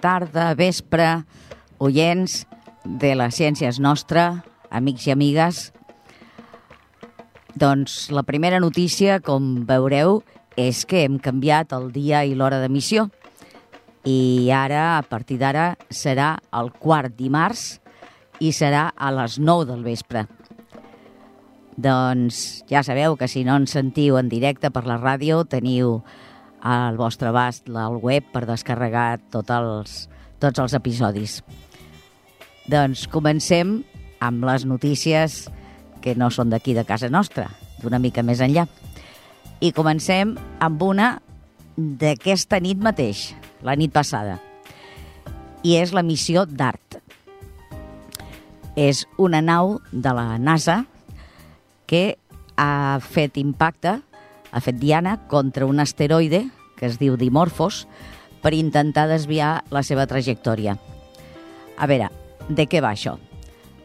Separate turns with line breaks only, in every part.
tarda, vespre, oients de la Ciència és Nostra, amics i amigues. Doncs la primera notícia, com veureu, és que hem canviat el dia i l'hora d'emissió. I ara, a partir d'ara, serà el quart dimarts i serà a les 9 del vespre. Doncs ja sabeu que si no ens sentiu en directe per la ràdio, teniu al vostre abast el web per descarregar tots els, tots els episodis. Doncs comencem amb les notícies que no són d'aquí de casa nostra, d'una mica més enllà. I comencem amb una d'aquesta nit mateix, la nit passada. I és la missió DART. És una nau de la NASA que ha fet impacte, ha fet diana contra un asteroide que es diu Dimorphos per intentar desviar la seva trajectòria. A veure, de què va això?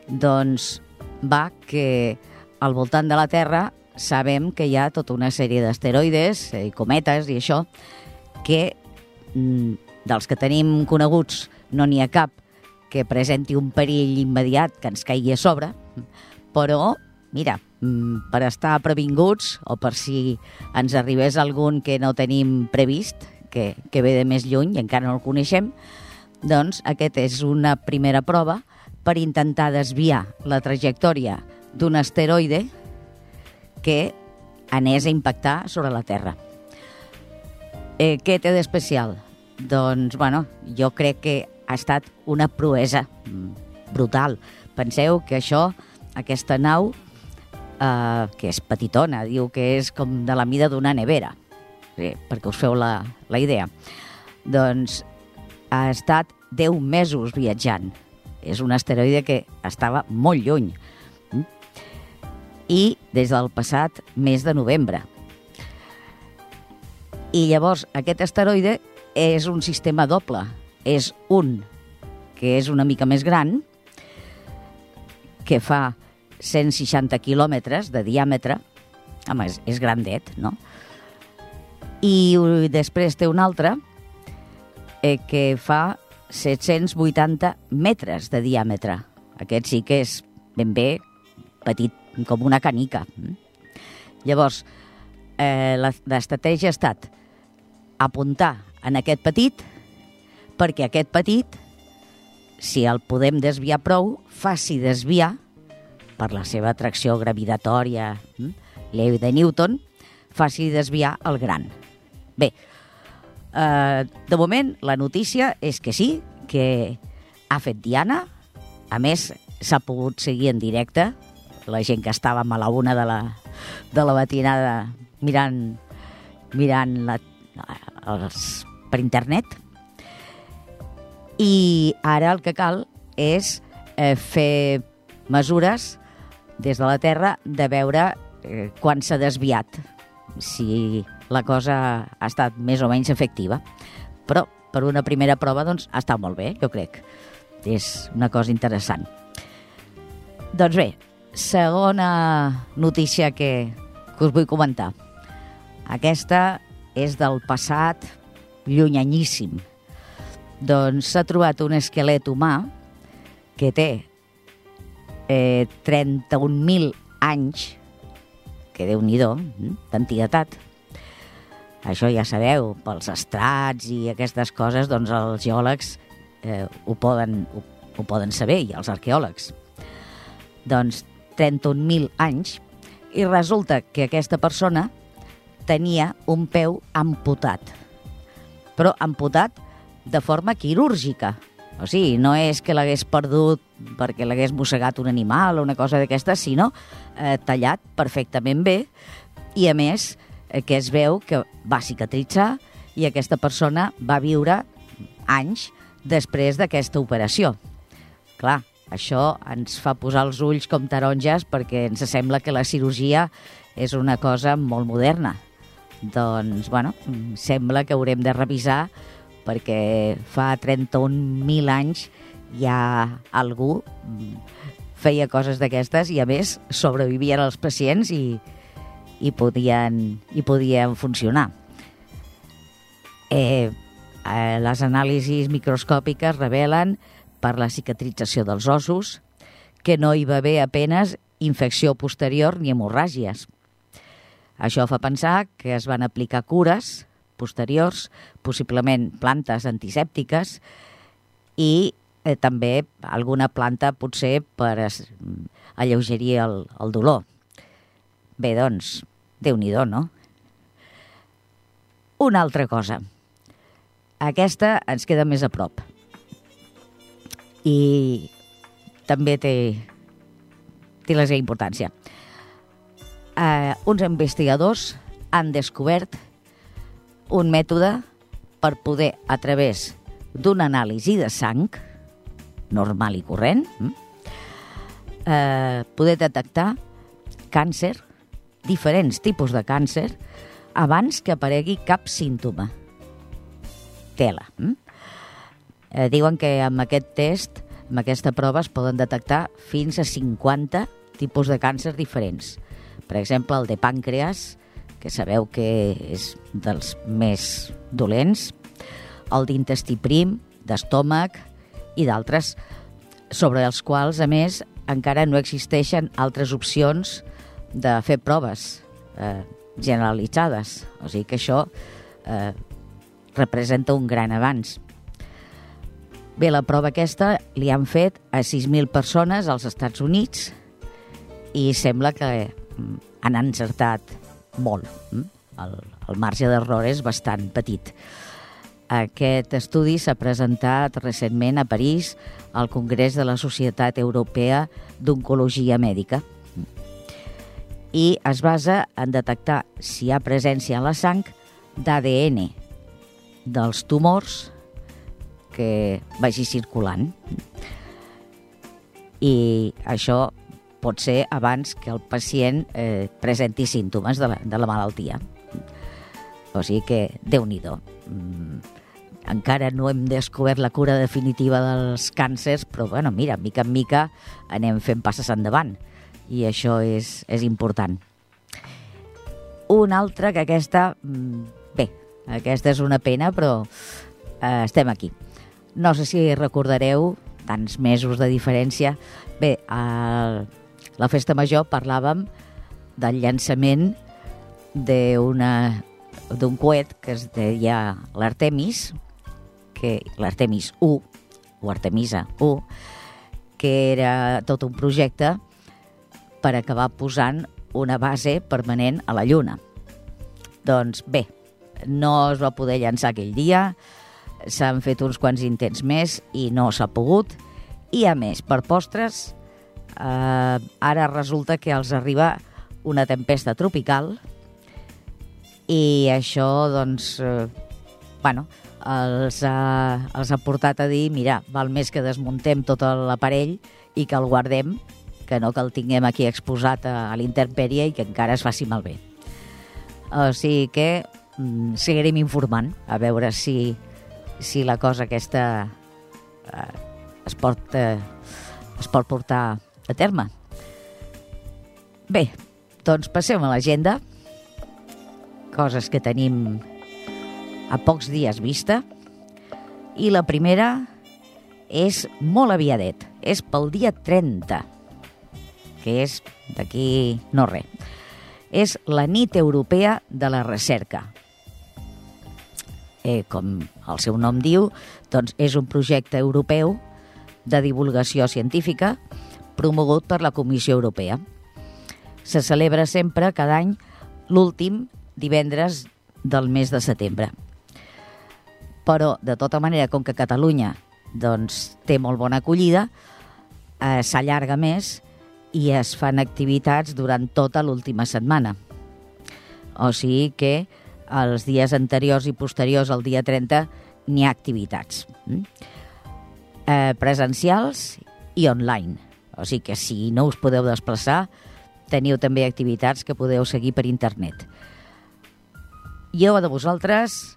Doncs va que al voltant de la Terra sabem que hi ha tota una sèrie d'asteroides i cometes i això que mm, dels que tenim coneguts no n'hi ha cap que presenti un perill immediat que ens caigui a sobre, però, mira, per estar previnguts o per si ens arribés algun que no tenim previst, que, que ve de més lluny i encara no el coneixem, doncs aquest és una primera prova per intentar desviar la trajectòria d'un asteroide que anés a impactar sobre la Terra. Eh, què té d'especial? Doncs, bueno, jo crec que ha estat una proesa mm, brutal. Penseu que això, aquesta nau, eh, que és petitona, diu que és com de la mida d'una nevera, sí, perquè us feu la, la idea. Doncs ha estat 10 mesos viatjant. És un asteroide que estava molt lluny. I des del passat mes de novembre. I llavors aquest asteroide és un sistema doble. És un que és una mica més gran, que fa 160 quilòmetres de diàmetre. Home, és, és grandet, no? I després té un altre eh, que fa 780 metres de diàmetre. Aquest sí que és ben bé petit, com una canica. Llavors, eh, l'estratègia ha estat apuntar en aquest petit perquè aquest petit, si el podem desviar prou, faci desviar per la seva atracció gravitatòria, hm, llei de Newton, faci desviar el gran. Bé, eh, de moment la notícia és que sí, que ha fet Diana, a més s'ha pogut seguir en directe, la gent que estàvem a la una de la, de la matinada mirant, mirant la, els, per internet. I ara el que cal és eh, fer mesures des de la Terra de veure eh, quan s'ha desviat, si la cosa ha estat més o menys efectiva. Però per una primera prova doncs, ha estat molt bé, jo crec. És una cosa interessant. Doncs bé, segona notícia que, que us vull comentar. Aquesta és del passat llunyanyíssim. Doncs s'ha trobat un esquelet humà que té eh, 31.000 anys, que déu nhi d'antiguitat. Això ja sabeu, pels estrats i aquestes coses, doncs els geòlegs eh, ho, poden, ho, ho poden saber, i els arqueòlegs. Doncs 31.000 anys, i resulta que aquesta persona tenia un peu amputat, però amputat de forma quirúrgica. O sigui, no és que l'hagués perdut perquè l'hagués mossegat un animal o una cosa d'aquesta, sinó eh, tallat perfectament bé i, a més, eh, que es veu que va cicatritzar i aquesta persona va viure anys després d'aquesta operació. Clar, això ens fa posar els ulls com taronges perquè ens sembla que la cirurgia és una cosa molt moderna. Doncs, bueno, sembla que haurem de revisar perquè fa 31.000 anys ja algú feia coses d'aquestes i, a més, sobrevivien els pacients i, i, podien, i podien funcionar. Eh, Eh, les anàlisis microscòpiques revelen per la cicatrització dels ossos que no hi va haver apenes infecció posterior ni hemorràgies. Això fa pensar que es van aplicar cures posteriors, possiblement plantes antisèptiques, i eh, també alguna planta potser per alleugerir el, el dolor. Bé, doncs, déu nhi no? Una altra cosa. Aquesta ens queda més a prop. I també té, té la seva importància. Uh, uns investigadors han descobert un mètode per poder, a través d'una anàlisi de sang, normal i corrent, eh, poder detectar càncer, diferents tipus de càncer, abans que aparegui cap símptoma. Tela. Mm? Eh, diuen que amb aquest test, amb aquesta prova, es poden detectar fins a 50 tipus de càncer diferents. Per exemple, el de pàncreas, que sabeu que és dels més dolents, el d'intestí prim, d'estómac i d'altres, sobre els quals, a més, encara no existeixen altres opcions de fer proves eh, generalitzades. O sigui que això eh, representa un gran avanç. Bé, la prova aquesta li han fet a 6.000 persones als Estats Units i sembla que mm, han encertat molt. Mm? El, el marge d'error és bastant petit. Aquest estudi s'ha presentat recentment a París al Congrés de la Societat Europea d'Oncologia Mèdica i es basa en detectar si hi ha presència en la sang d'ADN dels tumors que vagi circulant. I això pot ser abans que el pacient eh, presenti símptomes de la, de la malaltia. O sigui que, déu nhi mm, encara no hem descobert la cura definitiva dels càncers, però bueno, mira, mica en mica anem fent passes endavant i això és, és important. Una altra que aquesta, mm, bé, aquesta és una pena, però eh, estem aquí. No sé si recordareu tants mesos de diferència. Bé, a la festa major parlàvem del llançament d'un coet que es deia l'Artemis, que l'Artemis 1, o Artemisa 1, que era tot un projecte per acabar posant una base permanent a la Lluna. Doncs bé, no es va poder llançar aquell dia, s'han fet uns quants intents més i no s'ha pogut. I a més, per postres, eh, ara resulta que els arriba una tempesta tropical i això, doncs, eh, bueno, els ha, els ha portat a dir, mira, val més que desmuntem tot l'aparell i que el guardem que no que el tinguem aquí exposat a, a l'intempèrie i que encara es faci malbé. O sigui que mm, seguirem informant a veure si, si la cosa aquesta eh, es, pot, eh, es pot portar a terme. Bé, doncs passem a l'agenda, coses que tenim a pocs dies vista, i la primera és molt aviadet, és pel dia 30 que és d'aquí no res. És la nit europea de la recerca. Eh, com el seu nom diu, doncs és un projecte europeu de divulgació científica promogut per la Comissió Europea. Se celebra sempre cada any l'últim divendres del mes de setembre. Però, de tota manera, com que Catalunya doncs, té molt bona acollida, eh, s'allarga més i es fan activitats durant tota l'última setmana. O sigui que els dies anteriors i posteriors al dia 30 n'hi ha activitats mm? eh, presencials i online. O sigui que si no us podeu desplaçar, teniu també activitats que podeu seguir per internet. Jo de vosaltres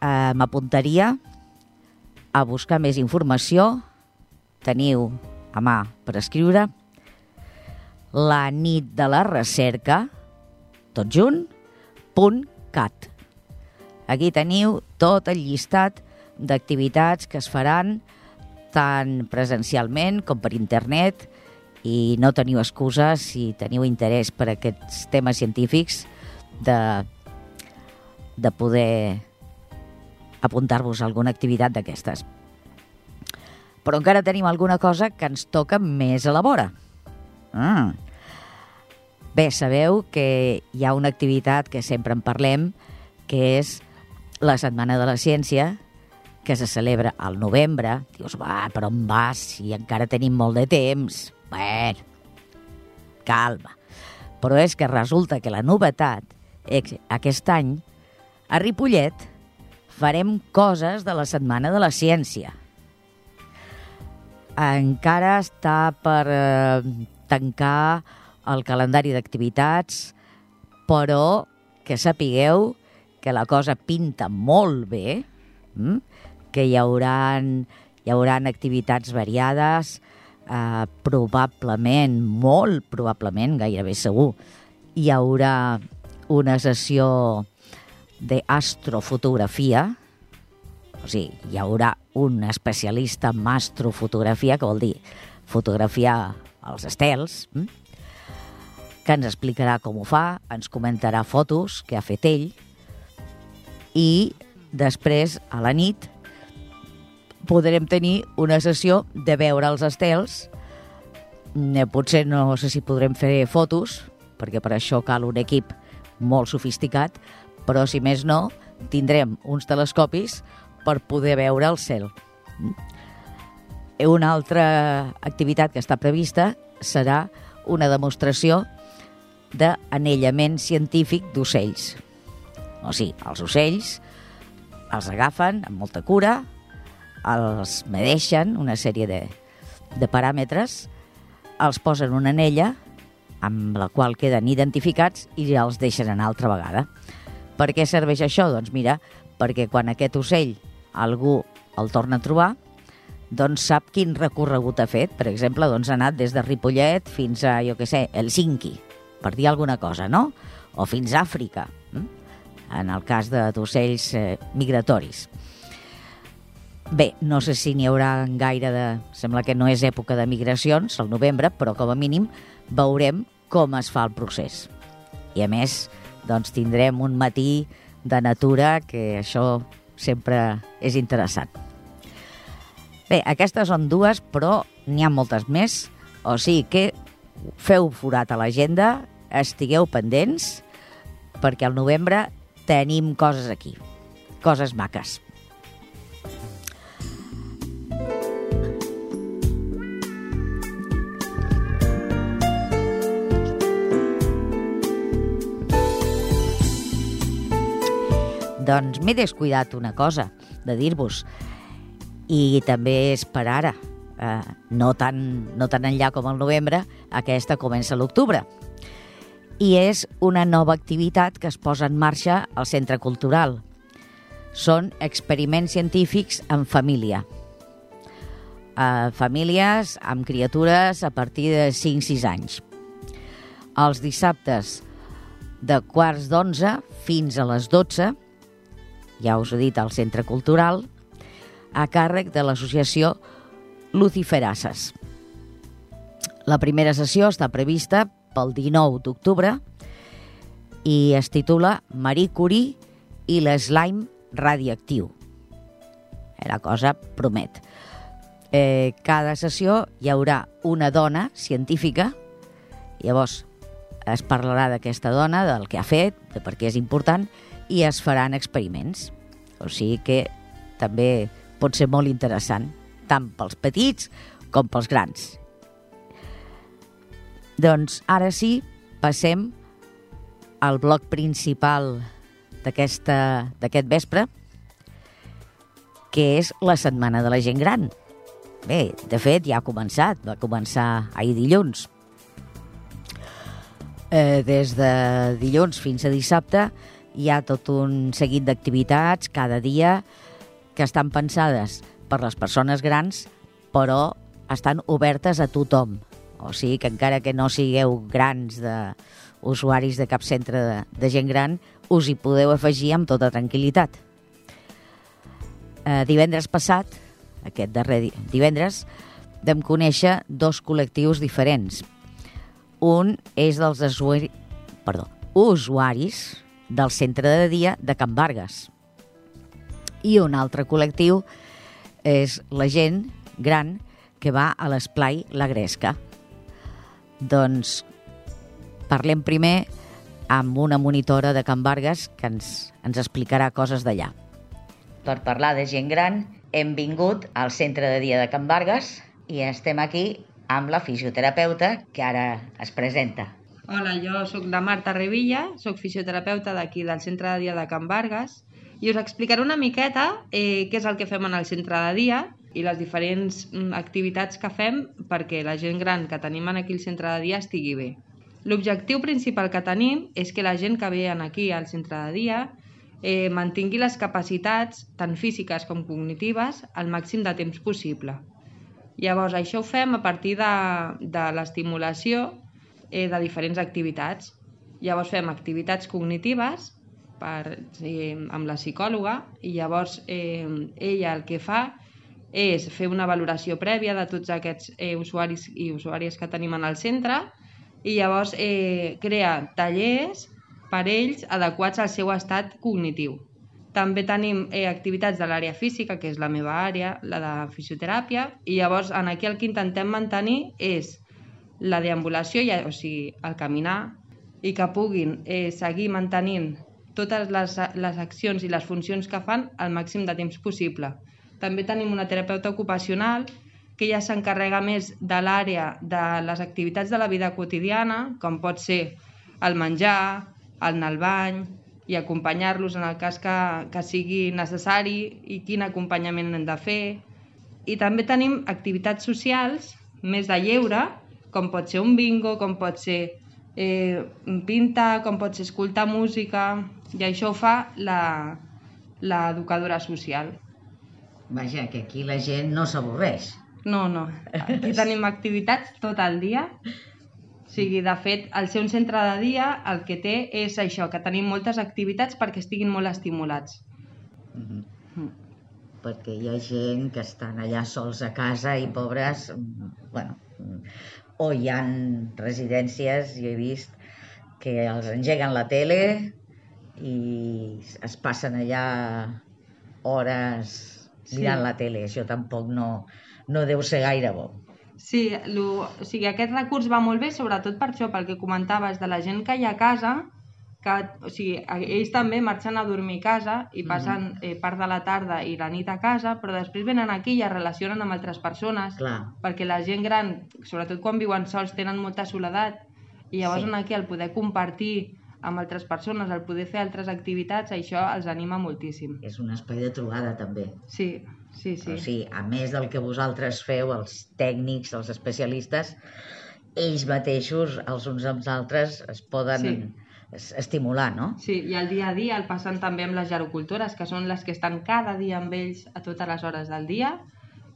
eh, m'apuntaria a buscar més informació. Teniu a mà per escriure la nit de la recerca, tot junt, punt cat. Aquí teniu tot el llistat d'activitats que es faran tant presencialment com per internet i no teniu excusa si teniu interès per aquests temes científics de, de poder apuntar-vos a alguna activitat d'aquestes. Però encara tenim alguna cosa que ens toca més a la vora. Mm. Bé, sabeu que hi ha una activitat que sempre en parlem, que és la Setmana de la Ciència, que se celebra al novembre. Dius, va, però on vas si encara tenim molt de temps? Bé, calma. Però és que resulta que la novetat aquest any a Ripollet farem coses de la Setmana de la Ciència. Encara està per eh, tancar el calendari d'activitats, però que sapigueu que la cosa pinta molt bé, hm? Que hi hauran, hi hauran activitats variades, eh, probablement, molt probablement, gairebé segur, hi haurà una sessió d'astrofotografia, o sigui, hi haurà un especialista en astrofotografia, que vol dir fotografiar els estels, hm? que ens explicarà com ho fa, ens comentarà fotos que ha fet ell, i després, a la nit, podrem tenir una sessió de veure els estels. Eh, potser no sé si podrem fer fotos, perquè per això cal un equip molt sofisticat, però si més no, tindrem uns telescopis per poder veure el cel. Una altra activitat que està prevista serà una demostració d'anellament científic d'ocells. O sigui, els ocells els agafen amb molta cura, els medeixen una sèrie de, de paràmetres, els posen una anella amb la qual queden identificats i ja els deixen anar altra vegada. Per què serveix això? Doncs mira, perquè quan aquest ocell algú el torna a trobar, doncs sap quin recorregut ha fet. Per exemple, doncs ha anat des de Ripollet fins a, jo què sé, Helsinki, per dir alguna cosa, no? O fins a Àfrica, hm? en el cas d'ocells eh, migratoris. Bé, no sé si n'hi haurà gaire de... Sembla que no és època de migracions, al novembre, però com a mínim veurem com es fa el procés. I a més, doncs tindrem un matí de natura que això sempre és interessant. Bé, aquestes són dues, però n'hi ha moltes més, o sigui que feu forat a l'agenda, estigueu pendents, perquè al novembre tenim coses aquí, coses maques. Doncs m'he descuidat una cosa de dir-vos, i també és per ara, eh, no, tan, no tan enllà com el novembre, aquesta comença l'octubre. I és una nova activitat que es posa en marxa al Centre Cultural. Són experiments científics en família. Eh, famílies amb criatures a partir de 5-6 anys. Els dissabtes de quarts d'onze fins a les 12 ja us he dit, al Centre Cultural, a càrrec de l'associació Luciferasses. La primera sessió està prevista pel 19 d'octubre i es titula Marie Curie i l'slime radioactiu. La cosa promet. Eh, cada sessió hi haurà una dona científica, llavors es parlarà d'aquesta dona, del que ha fet, de per què és important, es faran experiments. O sigui que també pot ser molt interessant, tant pels petits com pels grans. Doncs ara sí, passem al bloc principal d'aquest vespre, que és la Setmana de la Gent Gran. Bé, de fet, ja ha començat, va començar ahir dilluns. Eh, des de dilluns fins a dissabte hi ha tot un seguit d'activitats cada dia que estan pensades per les persones grans, però estan obertes a tothom. O sigui que encara que no sigueu grans de usuaris de cap centre de, de gent gran, us hi podeu afegir amb tota tranquil·litat. eh, divendres passat, aquest darrer divendres, vam conèixer dos col·lectius diferents. Un és dels usuari... Perdó, usuaris del centre de dia de Can Vargas. I un altre col·lectiu és la gent gran que va a l'esplai La Gresca. Doncs parlem primer amb una monitora de Can Vargas que ens, ens explicarà coses d'allà. Per parlar de gent gran, hem vingut al centre de dia de Can Vargas i estem aquí amb la fisioterapeuta que ara es presenta.
Hola, jo sóc la Marta Revilla, sóc fisioterapeuta d'aquí del centre de dia de Can Vargas i us explicaré una miqueta eh, què és el que fem en el centre de dia i les diferents mm, activitats que fem perquè la gent gran que tenim aquí al centre de dia estigui bé. L'objectiu principal que tenim és que la gent que ve aquí al centre de dia eh, mantingui les capacitats, tant físiques com cognitives, al màxim de temps possible. Llavors, això ho fem a partir de, de l'estimulació eh, de diferents activitats. Llavors fem activitats cognitives per, eh, amb la psicòloga i llavors eh, ella el que fa és fer una valoració prèvia de tots aquests eh, usuaris i usuàries que tenim en el centre i llavors eh, crea tallers per ells adequats al seu estat cognitiu. També tenim eh, activitats de l'àrea física, que és la meva àrea, la de fisioteràpia, i llavors en aquí el que intentem mantenir és la deambulació, ja, o sigui, el caminar, i que puguin eh, seguir mantenint totes les, les accions i les funcions que fan al màxim de temps possible. També tenim una terapeuta ocupacional que ja s'encarrega més de l'àrea de les activitats de la vida quotidiana, com pot ser el menjar, el anar al bany i acompanyar-los en el cas que, que sigui necessari i quin acompanyament hem de fer. I també tenim activitats socials més de lleure, com pot ser un bingo, com pot ser eh, pintar, com pot ser escoltar música, i això ho fa l'educadora social.
Vaja, que aquí la gent no s'avorreix.
No, no. Aquí tenim activitats tot el dia. O sigui, de fet, el ser un centre de dia el que té és això, que tenim moltes activitats perquè estiguin molt estimulats.
Mm -hmm. mm. Perquè hi ha gent que estan allà sols a casa i pobres, bueno, o hi han residències, jo he vist, que els engeguen la tele i es passen allà hores mirant sí. la tele. Això tampoc no, no deu ser gaire bo.
Sí, lo, o sigui, aquest recurs va molt bé, sobretot per això, pel que comentaves, de la gent que hi ha a casa, que o sigui, ells també marxen a dormir a casa i mm-hmm. passen mm -hmm. eh, part de la tarda i la nit a casa, però després venen aquí i es relacionen amb altres persones,
Clar.
perquè la gent gran, sobretot quan viuen sols, tenen molta soledat, i llavors sí. aquí el poder compartir amb altres persones, el poder fer altres activitats, això els anima moltíssim.
És un espai de trobada també.
Sí, Sí, sí.
O sigui, a més del que vosaltres feu, els tècnics, els especialistes, ells mateixos, els uns amb els altres, es poden sí. Estimular, no?
Sí, i el dia a dia el passen també amb les gerocultores, que són les que estan cada dia amb ells a totes les hores del dia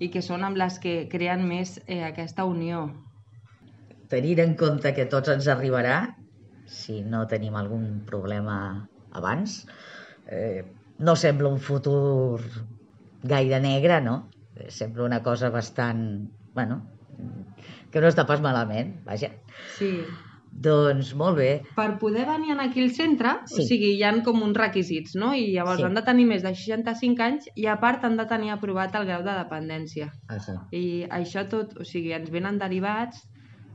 i que són amb les que creen més eh, aquesta unió.
Tenint en compte que tots ens arribarà, si no tenim algun problema abans, eh, no sembla un futur gaire negra, no? Sempre una cosa bastant... Bueno, que no està pas malament, vaja.
Sí.
Doncs molt bé.
Per poder venir aquí al centre, sí. o sigui, hi han com uns requisits, no? I llavors sí. han de tenir més de 65 anys i a part han de tenir aprovat el grau de dependència.
Ah, sí.
I això tot, o sigui, ens venen derivats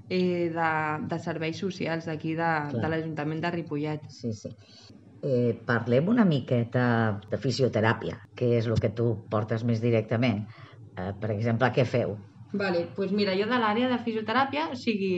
eh, de, de serveis socials d'aquí de, de l'Ajuntament de Ripollet.
Sí, sí eh, parlem una miqueta de fisioteràpia, que és el que tu portes més directament. Eh, per exemple, què feu?
Vale, doncs mira, jo de l'àrea de fisioteràpia, o sigui,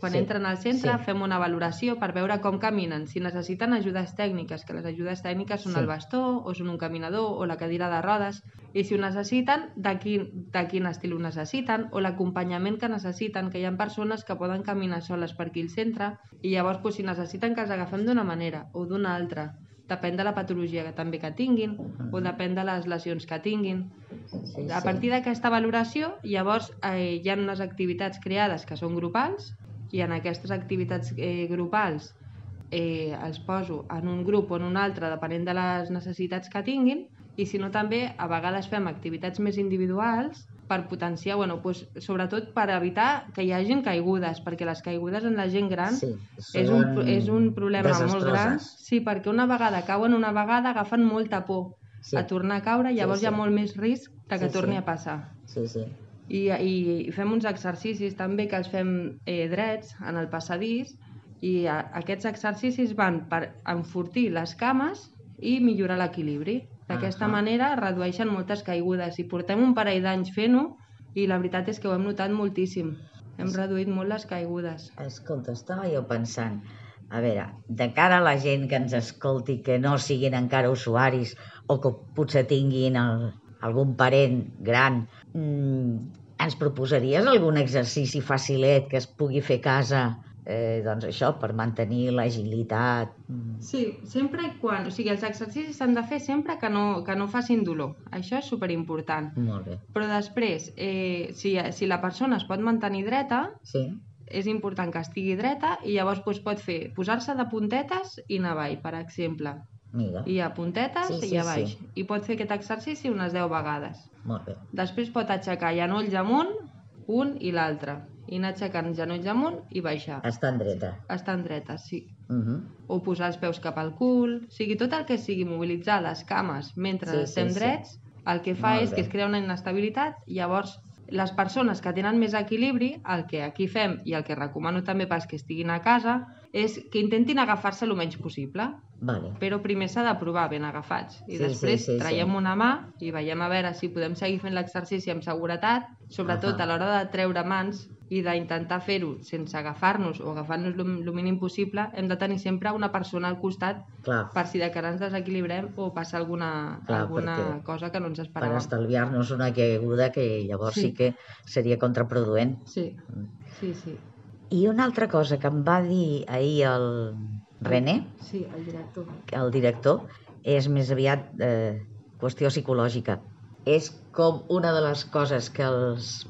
quan sí, entren al centre sí. fem una valoració per veure com caminen, si necessiten ajudes tècniques, que les ajudes tècniques són sí. el bastó, o són un caminador, o la cadira de rodes, i si ho necessiten, de quin, de quin estil ho necessiten, o l'acompanyament que necessiten, que hi ha persones que poden caminar soles per aquí al centre, i llavors doncs, si necessiten que els agafem d'una manera o d'una altra, depèn de la patologia que també que tinguin o depèn de les lesions que tinguin. Sí, a partir d'aquesta valoració, llavors eh, hi ha unes activitats creades que són grupals i en aquestes activitats eh, grupals eh, els poso en un grup o en un altre, depenent de les necessitats que tinguin, i si no també a vegades fem activitats més individuals per potenciar, bueno, pues, sobretot per evitar que hi hagin caigudes, perquè les caigudes en la gent gran
Sí,
és, un, és un problema molt gran. Sí, perquè una vegada cauen una vegada agafen molta por
Sí.
a tornar a caure, llavors
Sí,
hi ha
sí.
molt més risc de que
Sí,
torni
sí.
a passar.
Sí, sí.
I, i, fem uns exercicis també que els fem eh, drets en el passadís i a, aquests exercicis van per enfortir les cames i millorar l'equilibri. D'aquesta
Ahà.
manera redueixen moltes caigudes i portem un parell d'anys fent-ho i la veritat és que ho hem notat moltíssim. Hem reduït molt les caigudes.
Escolta, estava jo pensant, a veure, de cara a la gent que ens escolti que no siguin encara usuaris o que potser tinguin el, algun parent gran, mm, ens proposaries algun exercici facilet que es pugui fer a casa, eh, doncs això, per mantenir l'agilitat?
Sí, sempre i quan... O sigui, els exercicis s'han de fer sempre que no, que no facin dolor. Això és superimportant.
Molt bé.
Però després, eh, si, si la persona es pot mantenir dreta,
Sí?
és important que estigui dreta i llavors doncs, pot fer posar-se de puntetes i anar avall, per exemple.
Mira,
I a puntetes
Sí, sí,
i a baix.
sí.
I pot fer aquest exercici unes 10 vegades.
Molt bé.
Després pot aixecar genolls amunt, un i l'altre. I anar aixecant genolls amunt i baixar.
Estan dreta.
Estan dretes, sí.
Uh -huh.
O posar els peus cap al cul. O sigui, tot el que sigui mobilitzar les cames mentre
Sí, sí,
estem
sí.
drets, el que fa
Molt
és
bé.
que es crea una inestabilitat i llavors les persones que tenen més equilibri, el que aquí fem i el que recomano també pels que estiguin a casa, és que intentin agafar-se el menys possible,
Vale.
però primer s'ha de provar ben agafats i
Sí,
després
sí, sí,
traiem
sí.
una mà i veiem a veure si podem seguir fent l'exercici amb seguretat, sobretot
Ahà.
a l'hora de treure mans i d'intentar fer-ho sense agafar-nos o agafar-nos el mínim possible, hem de tenir sempre una persona al costat
Clar,
per si de cara ens desequilibrem o passa alguna,
Clar,
alguna cosa que no ens
per
esperàvem.
estalviar-nos una caiguda que llavors sí,
Sí.
sí que seria contraproduent.
Sí, sí, sí.
I una altra cosa que em va dir ahir el René,
Sí, el director.
el director, és més aviat eh, qüestió psicològica. És com una de les coses que els,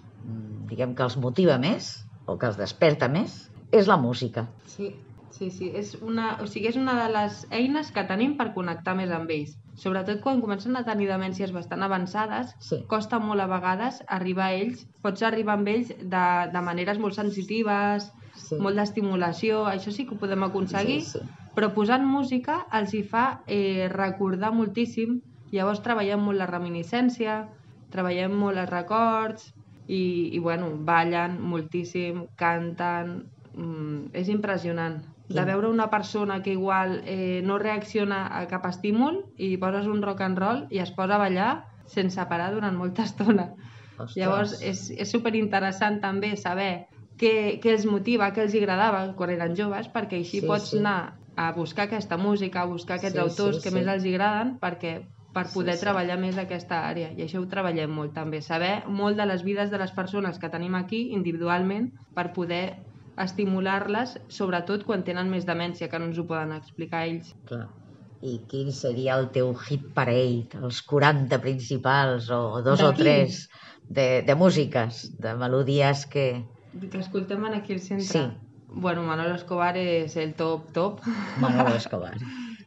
diguem que els motiva més, o que els desperta més, és la música.
Sí, sí, sí. És una, o sigui, és una de les eines que tenim per connectar més amb ells. Sobretot quan comencen a tenir demències bastant avançades,
Sí.
costa molt a vegades arribar a ells. Pots arribar amb ells de, de maneres molt sensitives,
Sí.
molt d'estimulació, això sí que ho podem aconseguir,
Sí, sí.
però posant música els hi fa eh, recordar moltíssim. Llavors treballem molt la reminiscència, treballem molt els records i, i bueno, ballen moltíssim, canten... Mm, és impressionant. De veure una persona que igual eh, no reacciona a cap estímul i poses un rock and roll i es posa a ballar sense parar durant molta estona.
Ostres.
Llavors és, és superinteressant també saber què, què els motiva, què els agradava quan eren joves, perquè així
Sí,
pots
sí.
anar a buscar aquesta música, a buscar aquests
Sí,
autors
sí,
que
sí.
més els agraden, perquè per
Sí,
poder
sí.
treballar més aquesta àrea. I això ho treballem molt també, saber molt de les vides de les persones que tenim aquí individualment per poder estimular-les, sobretot quan tenen més demència, que no ens ho poden explicar ells.
Clar. I quin seria el teu hit parade, els 40 principals o dos o
D'aquí?
tres de, de músiques, de melodies que...
Que escoltem en aquí al centre.
Sí.
Bueno, Manolo Escobar és el top top.
Manolo Escobar.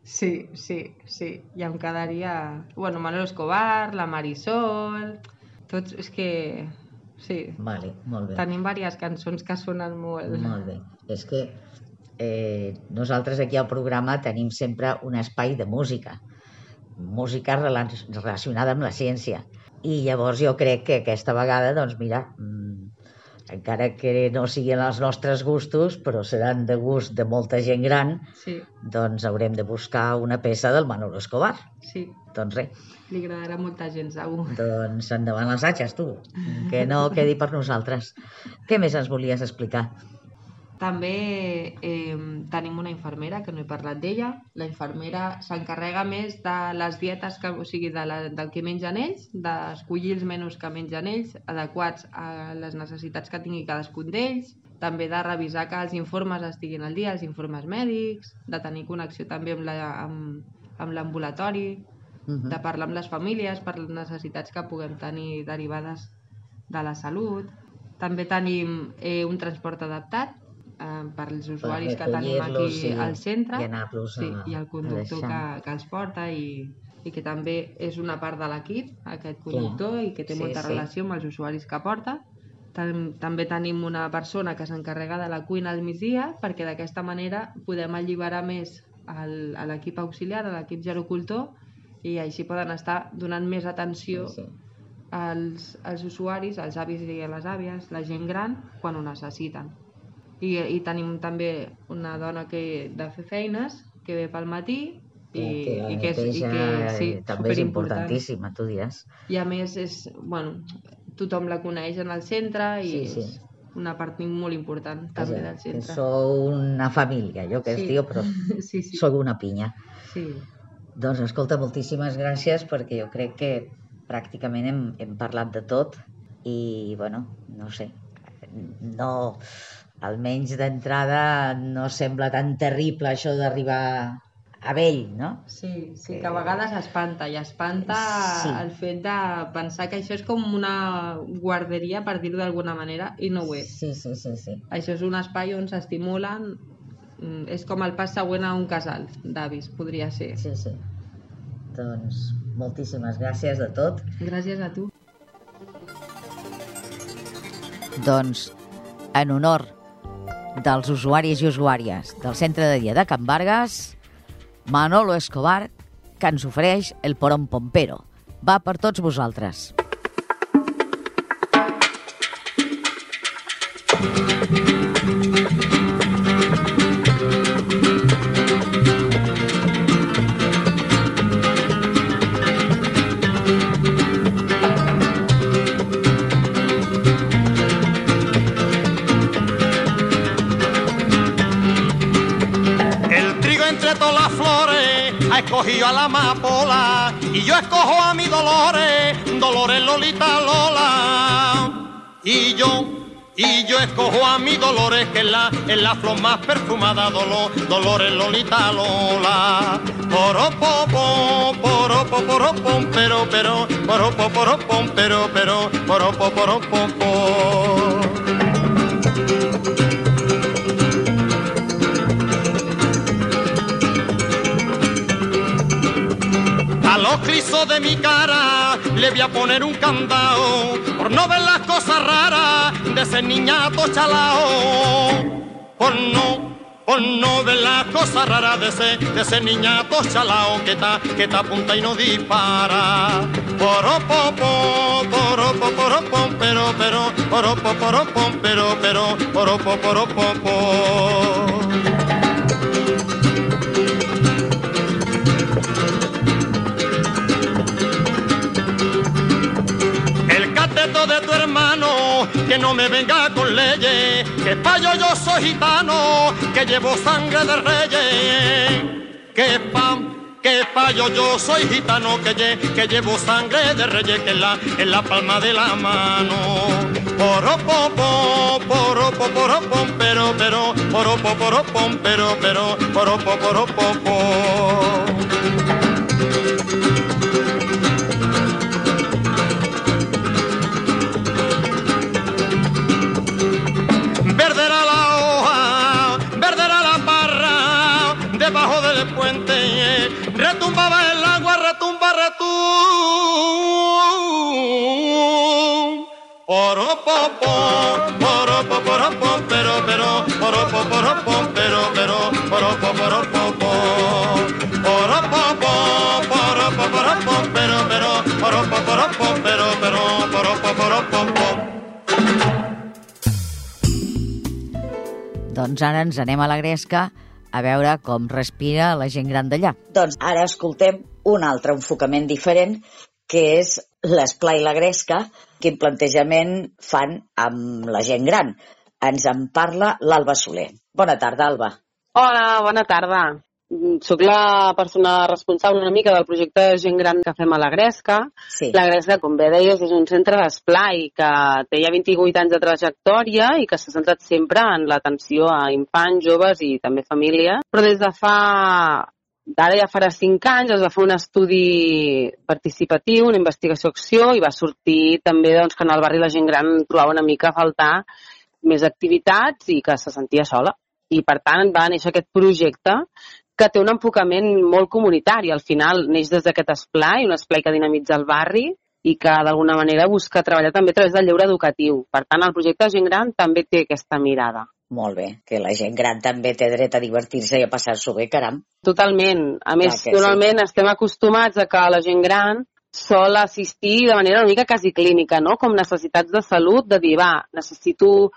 Sí, sí, sí. Ja em quedaria... Bueno, Manolo Escobar, la Marisol... Tots, és que... Sí,
Vale, molt bé.
tenim diverses cançons que sonen molt.
Molt bé. És que eh, nosaltres aquí al programa tenim sempre un espai de música. Música rela- relacionada amb la ciència. I llavors jo crec que aquesta vegada, doncs mira, mm, encara que no siguin els nostres gustos, però seran de gust de molta gent gran,
Sí,
doncs haurem de buscar una peça del Manolo Escobar.
sí.
Doncs res,
Li agradarà molta gent, segur.
doncs endavant les atxes, tu, que no quedi per nosaltres. Què més ens volies explicar?
També eh, tenim una infermera, que no he parlat d'ella. La infermera s'encarrega més de les dietes, que, o sigui, de la, del que mengen ells, d'escollir els menús que mengen ells, adequats a les necessitats que tingui cadascun d'ells, també de revisar que els informes estiguin al dia, els informes mèdics, de tenir connexió també amb la- amb, amb l'ambulatori,
Mhm.
de parlar amb les famílies per les necessitats que puguem tenir derivades de la salut. També tenim eh, un transport adaptat eh, per als usuaris que tenim aquí
i-
al centre
i
sí,
a-
i el conductor que, que els porta i, i que també és una part de l'equip, aquest conductor, i que té
Sí,
molta
sí.
relació amb els usuaris que porta. Tam també tenim una persona que s'encarrega de la cuina al migdia perquè d'aquesta manera podem alliberar més el, a l'equip auxiliar, a l'equip gerocultor i així poden estar donant més atenció
Sí, sí.
als, als usuaris, als avis i a les àvies, la gent gran, quan ho necessiten. I, i tenim també una dona que de fer feines que ve pel matí i,
que la
i que és, i que, sí,
també és importantíssima, tu diràs.
I a més, és, bueno, tothom la coneix en el centre i
Sí, sí.
és una part molt important també
Vaja,
del
que
centre.
sou una família, jo que
Sí.
es diu, però
Sí, sí,
sóc una pinya.
sí.
Doncs escolta, moltíssimes gràcies perquè jo crec que pràcticament hem, hem parlat de tot i, bueno, no sé, no, almenys d'entrada no sembla tan terrible això d'arribar a vell, no?
Sí, sí, que a vegades espanta, i espanta
Sí.
el fet de pensar que això és com una guarderia, per dir-ho d'alguna manera, i no ho és.
Sí, sí, sí, sí.
Això és un espai on s'estimulen, mm, és com el pas següent a un casal d'avis, podria ser.
Sí, sí. Doncs moltíssimes gràcies de tot.
Gràcies a tu.
Doncs, en honor dels usuaris i usuàries del centre de dia de Can Vargas, Manolo Escobar, que ens ofereix el Porón Pompero. Va per tots vosaltres.
El la amapola y yo escojo a mi Dolores, Dolores Lolita Lola. Y yo, y yo escojo a mi Dolores que es la, es la flor más perfumada, Dolo- Dolores Lolita Lola. Poropopo, poropo, poropom, pero, pero, poropo, poropom, pero, pero, poropo, poropom, crisos de mi cara le voy a poner un candado por no ver las cosas raras de ese niñato chalao. Por no, por no ver las cosas raras de ese, de ese niñato chalao que está, que está apunta y no dispara. Poropopo, poropo, poropom, pero, pero, poropo, poropom, pero, pero, poropo, poropopo. Que no me venga con leyes, que payo yo soy gitano, que llevo sangre de reyes, que pa, que payo yo soy gitano, que, lle- que llevo sangre de reyes, que en la, en la palma de la mano. Poropopo, poropo, poropom, pero, pero, poropo, poropom, pero, pero, poropo, poropopo. Verde puente, retumbaba el agua, retumba, retum. Poropopo, poropo, poropo, pero, pero, poropo, poropo, pero, pero, poropo, poropopo. Poropopo, poropo, poropo, pero, pero, poropo, poropo, pero, pero, poropo, poropopo.
Doncs ara ens anem a la Gresca a veure com respira la gent gran d'allà.
Doncs ara escoltem un altre enfocament diferent, que és l'esplai i la gresca, quin plantejament fan amb la gent gran. Ens en parla l'Alba Soler. Bona tarda, Alba.
Hola, bona tarda. Mm, Soc la persona responsable una mica del projecte de gent gran que fem a la Gresca.
Sí.
La Gresca, com bé deies, és un centre d'esplai que té ja 28 anys de trajectòria i que s'ha centrat sempre en l'atenció a infants, joves i també famílies. Però des de fa Ara ja farà cinc anys es va fer un estudi participatiu, una investigació-acció i va sortir també doncs, que en el barri la gent gran trobava una mica a faltar més activitats i que se sentia sola. I per tant va néixer aquest projecte que té un enfocament molt comunitari. Al final neix des d'aquest esplai, un esplai que dinamitza el barri i que d'alguna manera busca treballar també a través del lleure educatiu. Per tant, el projecte Gent Gran també té aquesta mirada.
Molt bé, que la gent gran també té dret a divertir-se i a passar-s'ho bé, caram.
Totalment. A més,
sí.
normalment estem acostumats a que la gent gran sol assistir de manera una mica quasi clínica, no? Com necessitats de salut, de dir, va, necessito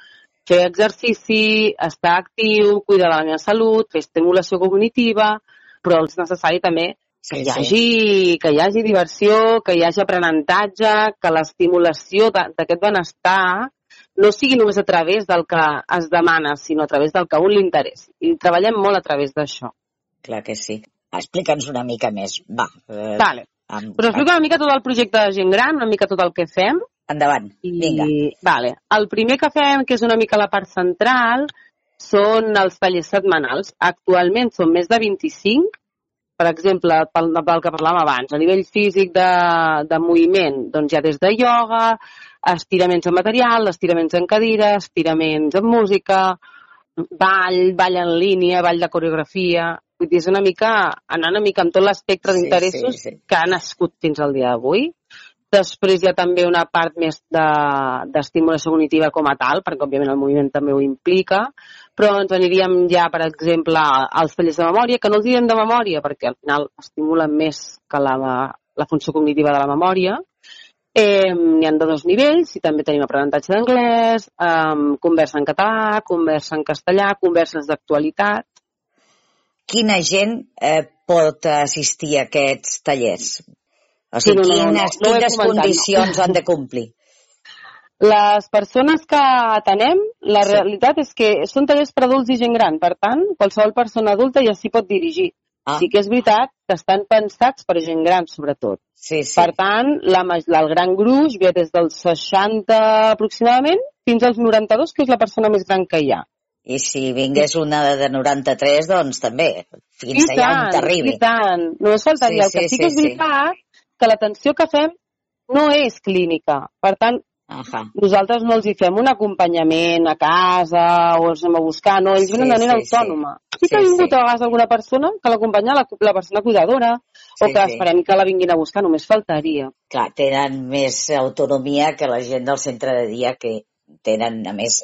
fer exercici, estar actiu, cuidar de la meva salut, fer estimulació cognitiva, però és necessari també que
Sí,
hi hagi, que hi hagi diversió, que hi hagi aprenentatge, que l'estimulació d'aquest benestar no sigui només a través del que es demana, sinó a través del que un li interessi. I treballem molt a través d'això.
Clar que sí. Explica'ns una mica més, va. Eh,
Vale.
amb,
Us explico una mica tot el projecte de gent gran, una mica tot el que fem.
Endavant,
I,
vinga.
Vale. El primer que fem, que és una mica la part central, són els tallers setmanals. Actualment són més de 25. Per exemple, pel, pel que parlàvem abans, a nivell físic de, de moviment, doncs ha des de ioga, estiraments en material, estiraments en cadira, estiraments en música, ball, ball en línia, ball de coreografia... Vull dir, és una mica, anar una mica amb tot l'espectre
Sí,
d'interessos
sí, sí.
que ha nascut fins al dia d'avui. Després hi ha també una part més de- d'estimulació cognitiva com a tal, perquè òbviament el moviment també ho implica, però ens aniríem ja, per exemple, als tallers de memòria, que no els direm de memòria, perquè al final estimulen més que la, la funció cognitiva de la memòria. Eh, N'hi ha de dos nivells i també tenim aprenentatge d'anglès, eh, conversa en català, conversa en castellà, converses d'actualitat.
Quina gent eh, pot assistir a aquests tallers? O
Sí,
sigui,
no, no, no,
quines,
no he
quines
comentat, no.
condicions han de complir?
Les persones que atenem, la
Sí.
realitat és que són tallers per adults i gent gran, per tant, qualsevol persona adulta ja s'hi pot dirigir.
Ah,
Sí que és veritat que estan pensats per gent gran, sobretot.
sí, sí.
Per tant, la, el gran gruix ve des dels 60 aproximadament fins als 92, que és la persona més gran que hi ha.
I si vingués una de 93, doncs també, fins
I
allà on
tant,
t'arribi.
I tant, només faltaria.
Sí,
el que
sí,
sí que
sí,
és veritat que l'atenció que fem no és clínica. Per tant,
Ahà.
nosaltres no els hi fem un acompanyament a casa o els anem a buscar, no, ells
Sí,
venen de manera
sí, sí.
autònoma. Sí que ha
Sí,
vingut
sí.
a vegades alguna persona que l'acompanya la, la persona cuidadora o
Sí,
que
sí.
esperem que la vinguin a buscar, només faltaria.
Clar, tenen més autonomia que la gent del centre de dia que tenen, a més,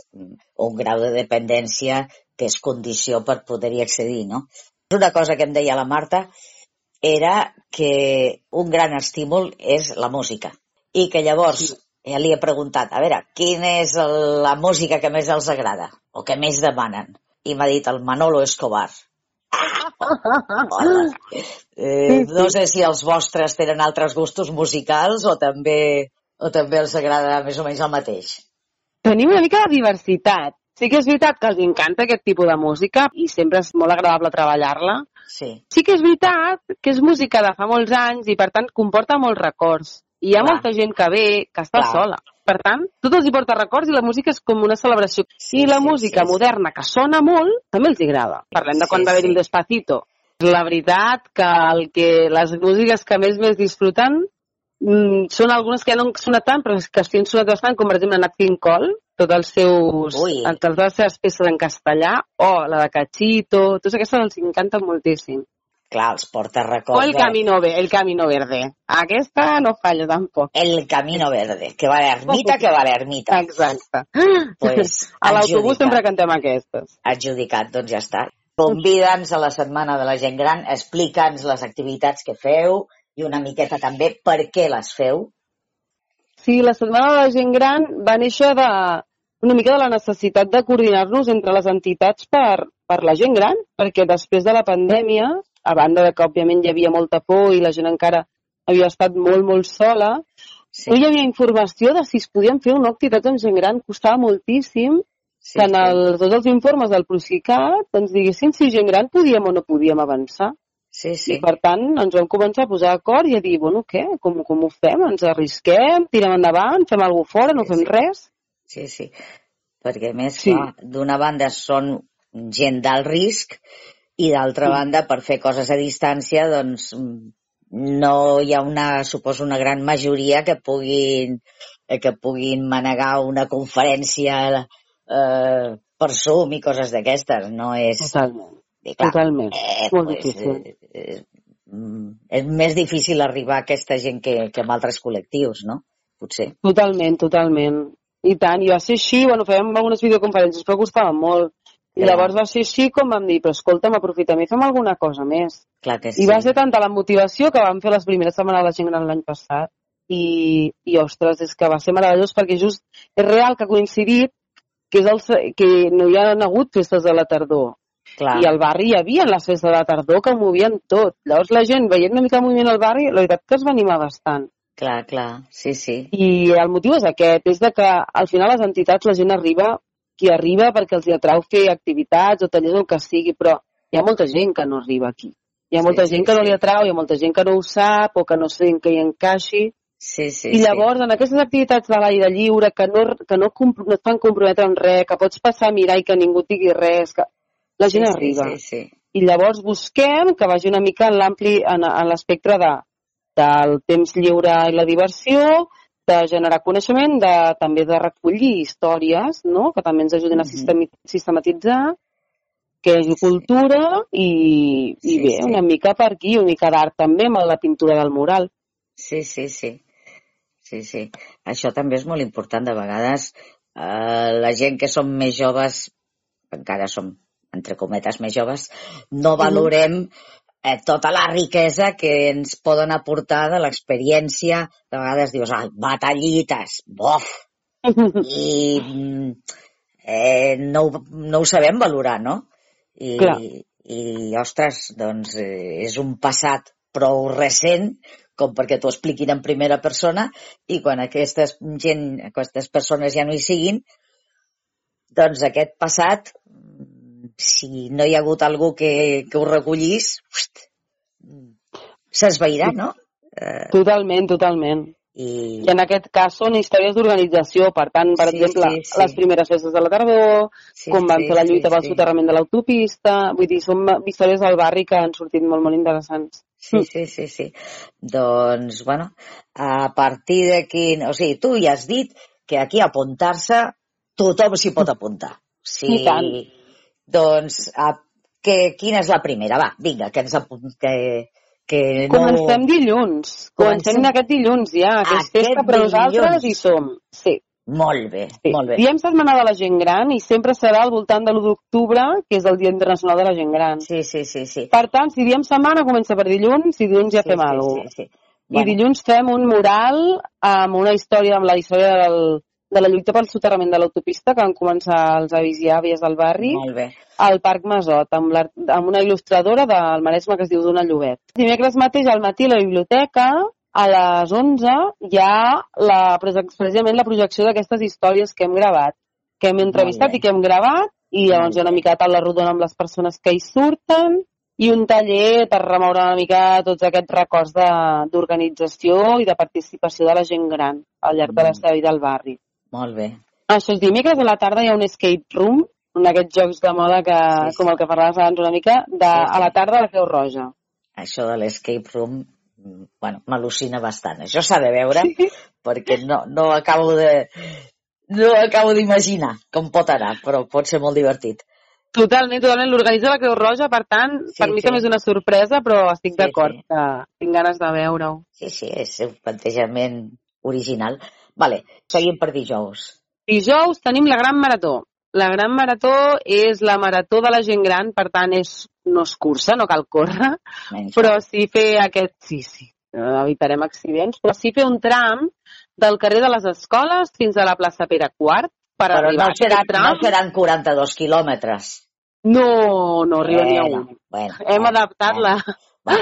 un grau de dependència que és condició per poder-hi accedir, no? Una cosa que em deia la Marta era que un gran estímul és la música i que llavors ja li he preguntat, a veure, quina és la música que més els agrada o que més demanen? I m'ha dit el Manolo Escobar. Hola. Eh, no sé si els vostres tenen altres gustos musicals o també, o també els agrada més o menys el mateix.
Tenim una mica de diversitat. Sí que és veritat que els encanta aquest tipus de música i sempre és molt agradable treballar-la.
Sí,
Sí que és veritat que és música de fa molts anys i, per tant, comporta molts records. I hi ha
Clar.
molta gent que ve, que està
Clar.
sola. Per tant, tot els hi porta records i la música és com una celebració.
Sí,
I la
sí,
música
sí, sí.
moderna, que sona molt, també els agrada. Parlem de
Sí,
quan va haver-hi
sí.
el Despacito. La veritat que, el que les músiques que més més disfruten mm, són algunes que ja no han sonat tant, però que sí han sonat bastant, com per exemple Nat King Cole, tots els seus, totes les seves peces en castellà, o la de Cachito, totes aquestes els encanten moltíssim.
clar, els porta
O
records.
el Camino, el Camino Verde. Aquesta no falla tampoc.
El Camino Verde, que va a l'ermita, que va a l'ermita.
Exacte.
Pues,
a l'autobús sempre cantem aquestes.
Adjudicat, doncs ja està. Convida'ns a la Setmana de la Gent Gran, explica'ns les activitats que feu i una miqueta també per què les feu.
Sí, la Setmana de la Gent Gran va néixer de, una mica de la necessitat de coordinar-nos entre les entitats per, per la gent gran, perquè després de la pandèmia, a banda de que òbviament hi havia molta por i la gent encara havia estat molt, molt sola,
Sí,
no hi havia informació de si es podien fer una activitat amb gent gran, costava moltíssim
sí,
que en
sí.
el, tots els informes del Procicat ens diguessin si gent gran podíem o no podíem avançar.
Sí,
Sí. I per tant ens vam començar a posar d'acord i a dir, bueno, què? Com, com ho fem? Ens arrisquem? Tirem endavant? Fem alguna fora? No
Sí,
fem
sí.
res?
Sí, sí. Perquè, a més,
Sí.
d'una banda són gent d'alt risc i d'altra
Sí.
banda, per fer coses a distància, doncs no hi ha una, suposo, una gran majoria que puguin, eh, que puguin manegar una conferència eh, per Zoom i coses d'aquestes. No és,
Totalment.
I clar,
Totalment.
eh,
Molt
pues,
difícil.
eh, eh, mm, és més difícil arribar a aquesta gent que, que amb altres col·lectius, no? Potser.
Totalment, totalment. I tant, i va ser així, bueno, fèiem algunes videoconferències, però costava molt. I
Clar.
llavors va ser així com vam dir, però escolta'm, aprofitem i fem alguna cosa més.
Clar que sí.
I va ser tanta la motivació que vam fer les primeres setmanes de la gent gran l'any passat. I, I, ostres, és que va ser meravellós perquè just és real que ha coincidit que, és el, que no hi ha hagut festes de la tardor.
Clar.
I al barri hi havia les festes de la tardor que movien tot. Llavors la gent, veient una mica el moviment al barri, la veritat que es va animar bastant.
Clar, clar, sí, sí.
I el motiu és aquest, és de que al final les entitats la gent arriba, qui arriba perquè els hi atrau fer activitats o tallers o el que sigui, però hi ha molta gent que no arriba aquí. Hi ha
Sí,
molta
sí,
gent que no
sí.
li atrau, hi ha molta gent que no ho sap o que no sé en què hi encaixi.
Sí, sí,
I llavors, en aquestes activitats de l'aire lliure que no, que no, no et fan comprometre en res, que pots passar a mirar i que ningú et digui res, que la
sí.
gent
sí,
arriba.
Sí, sí,
I llavors busquem que vagi una mica en l'ampli, en, en l'espectre de, del temps lliure i la diversió, de generar coneixement, de, també de recollir històries, no? que també ens ajudin a sistematitzar, que és cultura i, i
Sí,
bé,
sí.
una mica per aquí, una mica d'art també amb la pintura del mural.
sí, sí, sí. Sí, sí. Això també és molt important. De vegades eh, la gent que som més joves, encara som, entre cometes, més joves, no valorem eh, tota la riquesa que ens poden aportar de l'experiència. De vegades dius, ai, batallites, bof, i eh, no, no ho sabem valorar, no? I,
Clar.
i ostres, doncs eh, és un passat prou recent com perquè t'ho expliquin en primera persona i quan aquestes gent, aquestes persones ja no hi siguin, doncs aquest passat, si no hi ha hagut algú que, que ho recollís, ust, s'esvairà, no? Eh,
Totalment, totalment.
i,
I en aquest cas són històries d'organització, per tant, per
Sí,
exemple,
sí, sí.
les primeres festes de la tardor,
sí,
com van
sí,
fer la lluita
sí,
pel
sí.
soterrament de l'autopista, vull dir, són històries del barri que han sortit molt, molt interessants.
Sí, sí, sí, sí. Doncs, bueno, a partir d'aquí... O sigui, tu ja has dit que aquí a apuntar-se tothom s'hi pot apuntar. Sí.
I tant.
Doncs, a, que, quina és la primera? Va, vinga, que ens apunt... Que, que no...
Comencem dilluns.
Comencem-
Comencem aquest dilluns ja, que és festa, però nosaltres hi som. Sí.
Molt bé,
sí.
molt bé.
Diem Setmana de la Gent Gran i sempre serà al voltant de l'1 d'octubre, que és el Dia Internacional de la Gent Gran.
Sí, sí, sí, sí.
Per tant, si diem setmana, comença per dilluns, i dilluns ja
sí,
fem
sí,
alguna
Sí, sí.
I dilluns fem un mural amb una història, amb la història del, de la lluita pel soterrament de l'autopista que van començar els avis i àvies del barri
Molt bé.
al Parc Masot, amb, l'art- amb una il·lustradora del Maresme que es diu Dona Llobet. Dimecres mateix al matí a la biblioteca, a les 11, hi ha la, precisament la projecció d'aquestes històries que hem gravat, que hem entrevistat i que hem gravat, i llavors hi ha una mica de taula rodona amb les persones que hi surten, i un taller per remoure una mica tots aquests records de- d'organització i de participació de la gent gran al llarg de la seva vida al barri.
Molt bé.
Això és dimecres a la tarda hi ha un escape room, un d'aquests jocs de moda que,
Sí, sí.
com el que parlaves abans una mica, de,
Sí, sí.
a la tarda a la Creu Roja.
Això de l'escape room, mm, bueno, m'al·lucina bastant. Això s'ha de veure perquè no, no acabo de no acabo d'imaginar com pot anar, però pot ser molt divertit.
Totalment, totalment. L'organitza la Creu Roja, per tant,
Sí,
per mi
sí.
també és una sorpresa, però estic
Sí,
d'acord
sí.
que tinc ganes de veure-ho.
Sí, sí, és un plantejament original. Vale, seguim per dijous.
Dijous tenim la Gran Marató. La Gran Marató és la marató de la gent gran, per tant, és, no és cursa, no cal córrer,
Menys.
però sí fer aquest... Sí, sí, evitarem accidents, però sí fer un tram del carrer de les Escoles fins a la plaça Pere IV per
però
arribar
no
a aquest
seran,
tram.
no seran 42 quilòmetres.
No, no arriba ni a
Bueno,
un.
bueno,
Hem
bueno,
adaptat-la.
Bueno,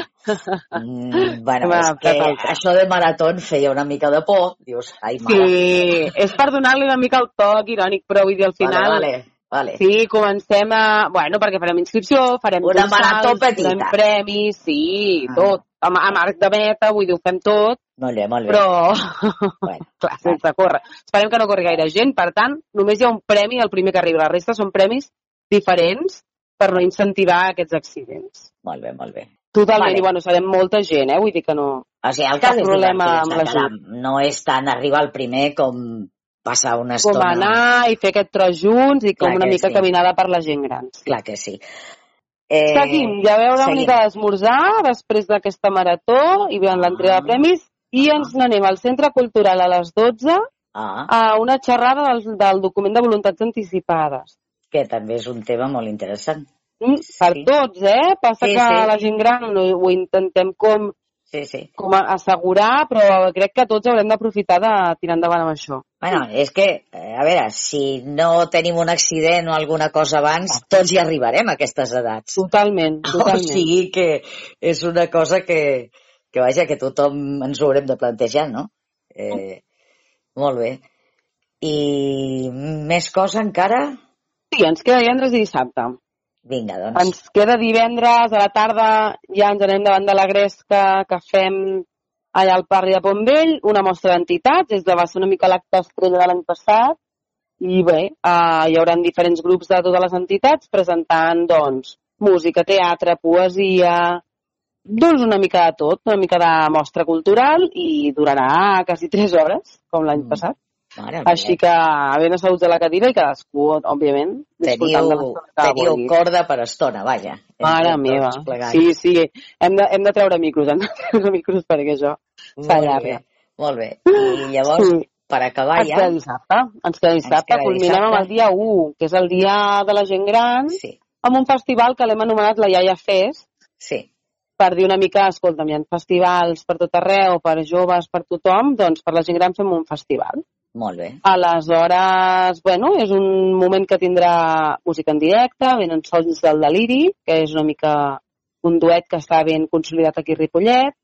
mm, bueno
Hem
és que
el tram.
això de marató feia una mica de por. Dius, ai, mare.
Sí, és per donar-li una mica el toc irònic, però vull dir, al final...
Vale, vale, vale.
Sí, comencem a... Bueno, perquè farem inscripció, farem
Una marató petita.
farem premis, sí,
Ah.
tot. Amb, amb arc de meta, vull dir, ho fem tot,
Molt bé, molt bé.
però...
Bueno,
Clar, sense córrer. Esperem que no corri gaire gent, per tant, només hi ha un premi al primer que arriba. La resta són premis diferents per no incentivar aquests accidents.
molt bé, molt bé.
Totalment,
Vale.
i bueno, serem molta gent, eh? Vull dir que no...
O sigui, el cas és
problema amb la
Sandra. No és tant arribar al primer com passar una
Com
estona...
anar i fer aquest tros junts i com
Clar
una mica
sí.
caminada per la gent gran.
Clar que sí.
Eh, Seguim, ja veu una
seguim.
mica d'esmorzar després d'aquesta marató i veuen l'entrega
Ah.
de premis i ens n'anem al Centre Cultural a les 12
Ah,
a una xerrada del, del document de voluntats anticipades.
que també és un tema molt interessant.
Mm, Per
Sí.
tots, eh? Passa
Sí,
que
sí.
la gent gran ho, ho intentem com,
Sí, sí.
com a assegurar, però crec que tots haurem d'aprofitar de tirar endavant amb això.
Bueno, és que, eh, a veure, si no tenim un accident o alguna cosa abans, tots hi arribarem a aquestes edats.
Totalment,
O
totalment.
sigui que és una cosa que, que vaja, que tothom ens ho haurem de plantejar, no? Eh, molt bé. I més cosa encara?
Sí, ens queda divendres i dissabte.
Vinga, doncs.
Ens queda divendres a la tarda, ja ens anem davant de la gresca que fem allà al Parri de Pontvell, una mostra d'entitats, és de va ser una mica l'acte estrella de l'any passat, i bé, eh, hi haurà diferents grups de totes les entitats presentant, doncs, música, teatre, poesia, doncs una mica de tot, una mica de mostra cultural i durarà quasi tres hores, com l'any
Mm.
passat.
Mare
Així que ben asseguts a la cadira i cadascú, òbviament, disfrutant de
teniu,
l'estona que
teniu
vulgui.
corda per estona, vaja.
Mare meva. Sí, sí. Hem de, hem de treure micros, hem de treure micros perquè això s'allarga.
molt bé. I llavors,
Sí.
per acabar
Ens queda
ja...
dissabte. Ens queda dissabte. Culminem amb el dia 1, que és el dia de la gent gran,
Sí,
amb un festival que l'hem anomenat la Iaia Fest,
sí.
per dir una mica, escolta'm, hi ha festivals per tot arreu, per joves, per tothom, doncs per la gent gran fem un festival.
Molt bé.
Aleshores, bueno, és un moment que tindrà música en directe, venen sons del Deliri, que és una mica un duet que està ben consolidat aquí a Ripollet,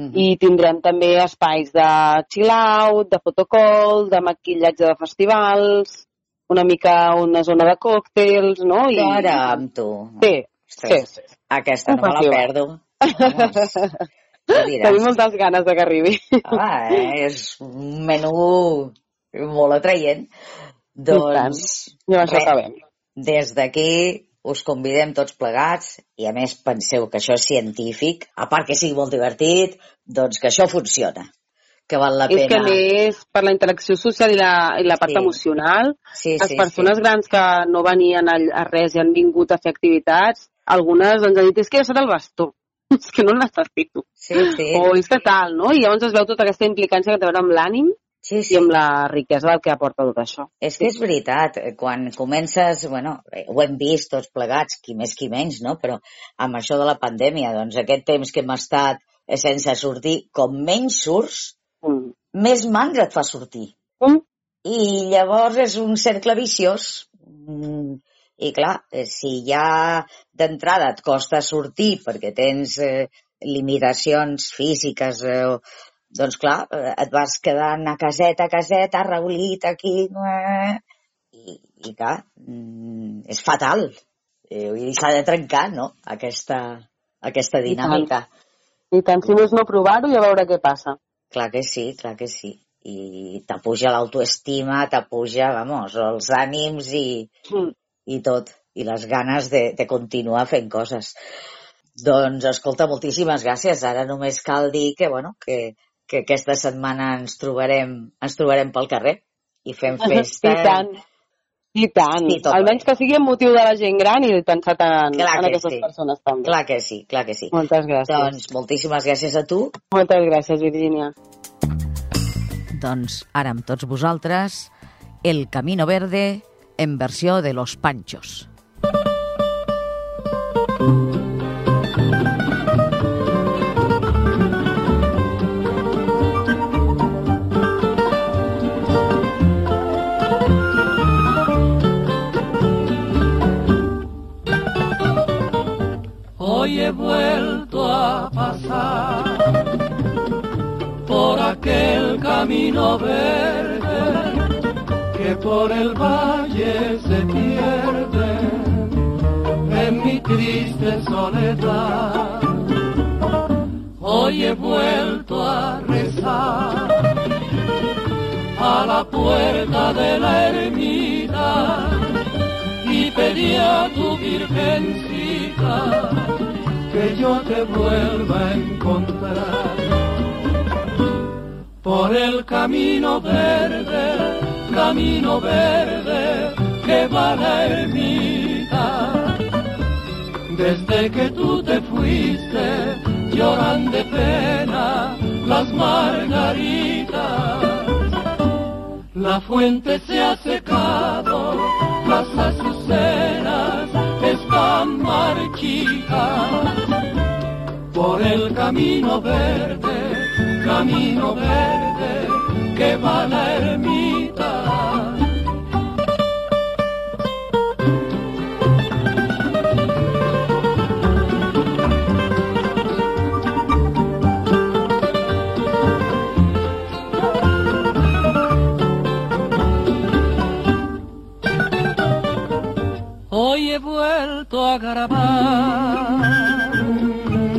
Mhm.
i tindrem també espais de chill-out, de fotocall, de maquillatge de festivals, una mica una zona de còctels, no? I...
Caram, tu.
Sí, sí,
Ostres,
sí.
Aquesta no me la perdo. Ja.
Tenim moltes ganes de que arribi.
Ah, eh? és un menú molt atraient. Doncs,
I amb això
res,
acabem.
des d'aquí us convidem tots plegats i a més penseu que això és científic, a part que sigui molt divertit, doncs que això funciona, que val la
És que
pena.
a més, per la interacció social i la, i la part
Sí.
emocional,
Sí,
les
sí,
persones
sí.
grans que no venien a, a res i han vingut a fer activitats, algunes ens han dit, és que he deixat el bastó, és que no el necessito.
Sí, sí.
O és que tal, no? I llavors es veu tota aquesta implicància que té a veure amb l'ànim
sí,
i
sí.
amb la riquesa del que aporta tot això.
És que és veritat, eh, quan comences, bueno, eh, ho hem vist tots plegats, qui més qui menys, no? Però amb això de la pandèmia, doncs aquest temps que hem estat eh, sense sortir, com menys surts,
Mm.
més mandra et fa sortir.
Mm.
I llavors és un cercle viciós. Mm, I clar, eh, si ja d'entrada et costa sortir perquè tens eh, limitacions físiques, eh, doncs clar, et vas quedant a caseta, a caseta, reulit aquí, eh, i, i clar, mm, és fatal. Dir, s'ha de trencar, no?, aquesta, aquesta dinàmica.
I tant, si més no provar-ho i a veure què passa.
Clar que sí, clar que sí. I t'apuja l'autoestima, t'apuja, vamos, els ànims i,
Mm.
I tot, i les ganes de, de continuar fent coses. Doncs, escolta, moltíssimes gràcies. Ara només cal dir que, bueno, que, que aquesta setmana ens trobarem, ens trobarem pel carrer i fem festa.
I tant. I tant.
Sí, tot
Almenys que sigui motiu de la gent gran i pensat en,
Clar
en
que
aquestes
sí.
persones també.
Clar que sí, clar que sí.
Moltes gràcies.
Doncs moltíssimes gràcies a tu.
Moltes gràcies, Virgínia.
Doncs ara amb tots vosaltres, El Camino Verde en versió de Los Panchos.
Hoy he vuelto a pasar por aquel camino verde que por el valle se pierde en mi triste soledad. Hoy he vuelto a rezar a la puerta de la ermita y pedí a tu virgencita que yo te vuelva a encontrar por el camino verde, camino verde que va a la ermita Desde que tú te fuiste, lloran de pena las margaritas. La fuente se ha secado, las azucenas están marchitas. Por el camino verde, camino verde, que va la ermita. Hoy he vuelto a grabar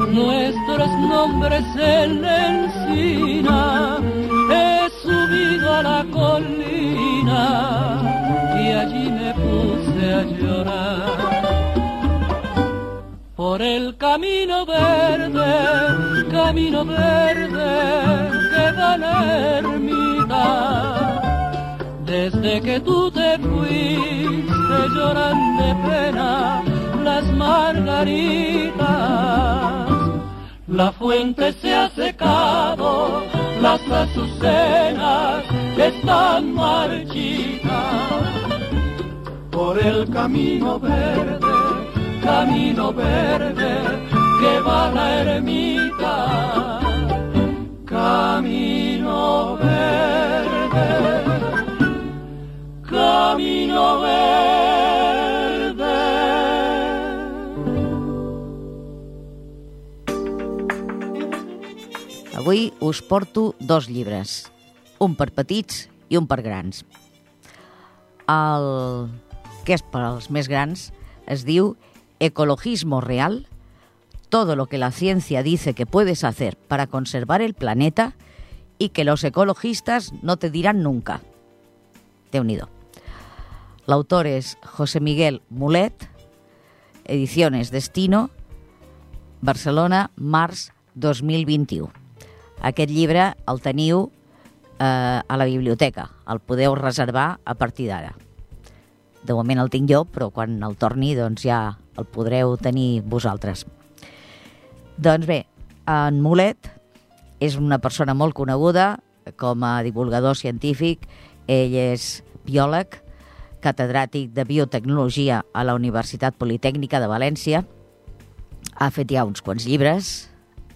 nuestros nombres en la camino verde, camino verde que da la ermita. Desde que tú te fuiste lloran de pena las margaritas. La fuente se ha secado, las azucenas están marchitas. Por el camino verde, camino verde que va a la ermita. Camino verde camino verde.
Avui us porto dos llibres, un per petits i un per grans. El que és per als més grans es diu Ecologismo real, todo lo que la ciencia dice que puedes hacer para conservar el planeta y que los ecologistas no te dirán nunca. déu nhi L'autor és José Miguel Mulet, Ediciones Destino, Barcelona, març 2021. Aquest llibre el teniu eh, a la biblioteca, el podeu reservar a partir d'ara. De moment el tinc jo, però quan el torni doncs ja el podreu tenir vosaltres. Doncs bé, en Mulet és una persona molt coneguda com a divulgador científic. Ell és biòleg, catedràtic de biotecnologia a la Universitat Politècnica de València. Ha fet ja uns quants llibres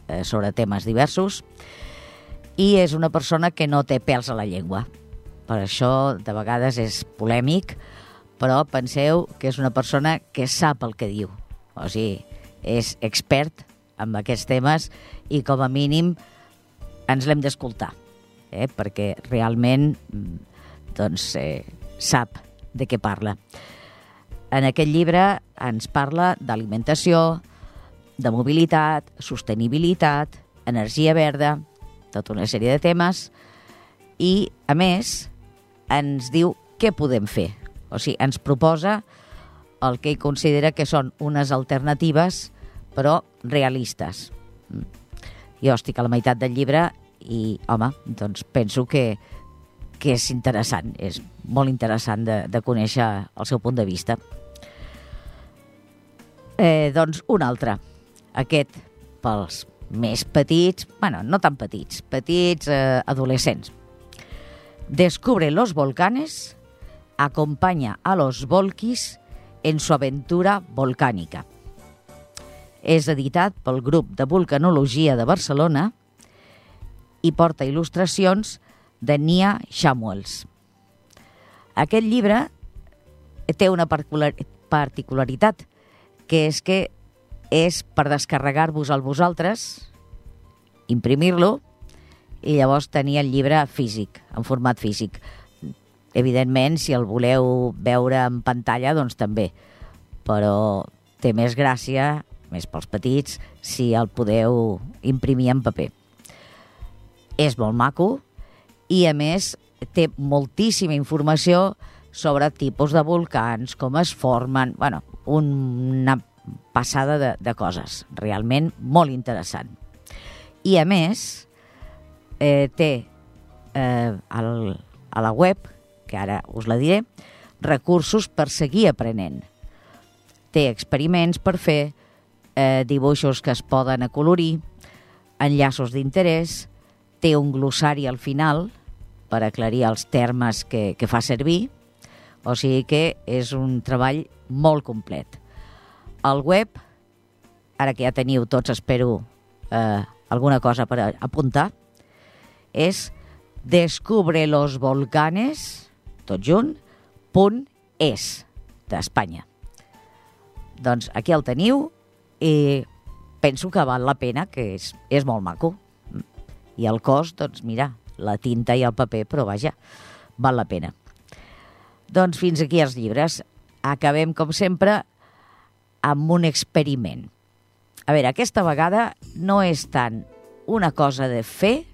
eh, sobre temes diversos i és una persona que no té pèls a la llengua. Per això, de vegades, és polèmic, però penseu que és una persona que sap el que diu. O sigui, és expert en aquests temes i, com a mínim, ens l'hem d'escoltar, eh? perquè realment doncs, eh, sap de què parla. En aquest llibre ens parla d'alimentació, de mobilitat, sostenibilitat, energia verda, tota una sèrie de temes, i, a més, ens diu què podem fer. O sigui, ens proposa el que ell considera que són unes alternatives, però realistes. Jo estic a la meitat del llibre i, home, doncs penso que, que és interessant, és molt interessant de, de conèixer el seu punt de vista. Eh, doncs un altre, aquest pels més petits, bueno, no tan petits, petits eh, adolescents. Descubre los volcanes, acompaña a los volquis en su aventura volcànica. És editat pel grup de vulcanologia de Barcelona i porta il·lustracions de Nia Samuels. Aquest llibre té una particularitat, que és que és per descarregar-vos al vosaltres, imprimir-lo i llavors tenir el llibre físic, en format físic. Evidentment, si el voleu veure en pantalla, doncs també. Però té més gràcia, més pels petits, si el podeu imprimir en paper. És molt maco i, a més, té moltíssima informació sobre tipus de volcans, com es formen... bueno, una passada de, de coses, realment molt interessant. I, a més, eh, té eh, el, a la web, que ara us la diré, recursos per seguir aprenent. Té experiments per fer, eh, dibuixos que es poden acolorir, enllaços d'interès, té un glossari al final per aclarir els termes que, que fa servir, o sigui que és un treball molt complet. El web, ara que ja teniu tots, espero, eh, alguna cosa per apuntar, és descubrelosvolcanes, tot junt, punt es, d'Espanya. Doncs aquí el teniu i penso que val la pena, que és, és molt maco. I el cost, doncs mira, la tinta i el paper, però vaja, val la pena. Doncs fins aquí els llibres. Acabem, com sempre, amb un experiment. A veure, aquesta vegada no és tant una cosa de fer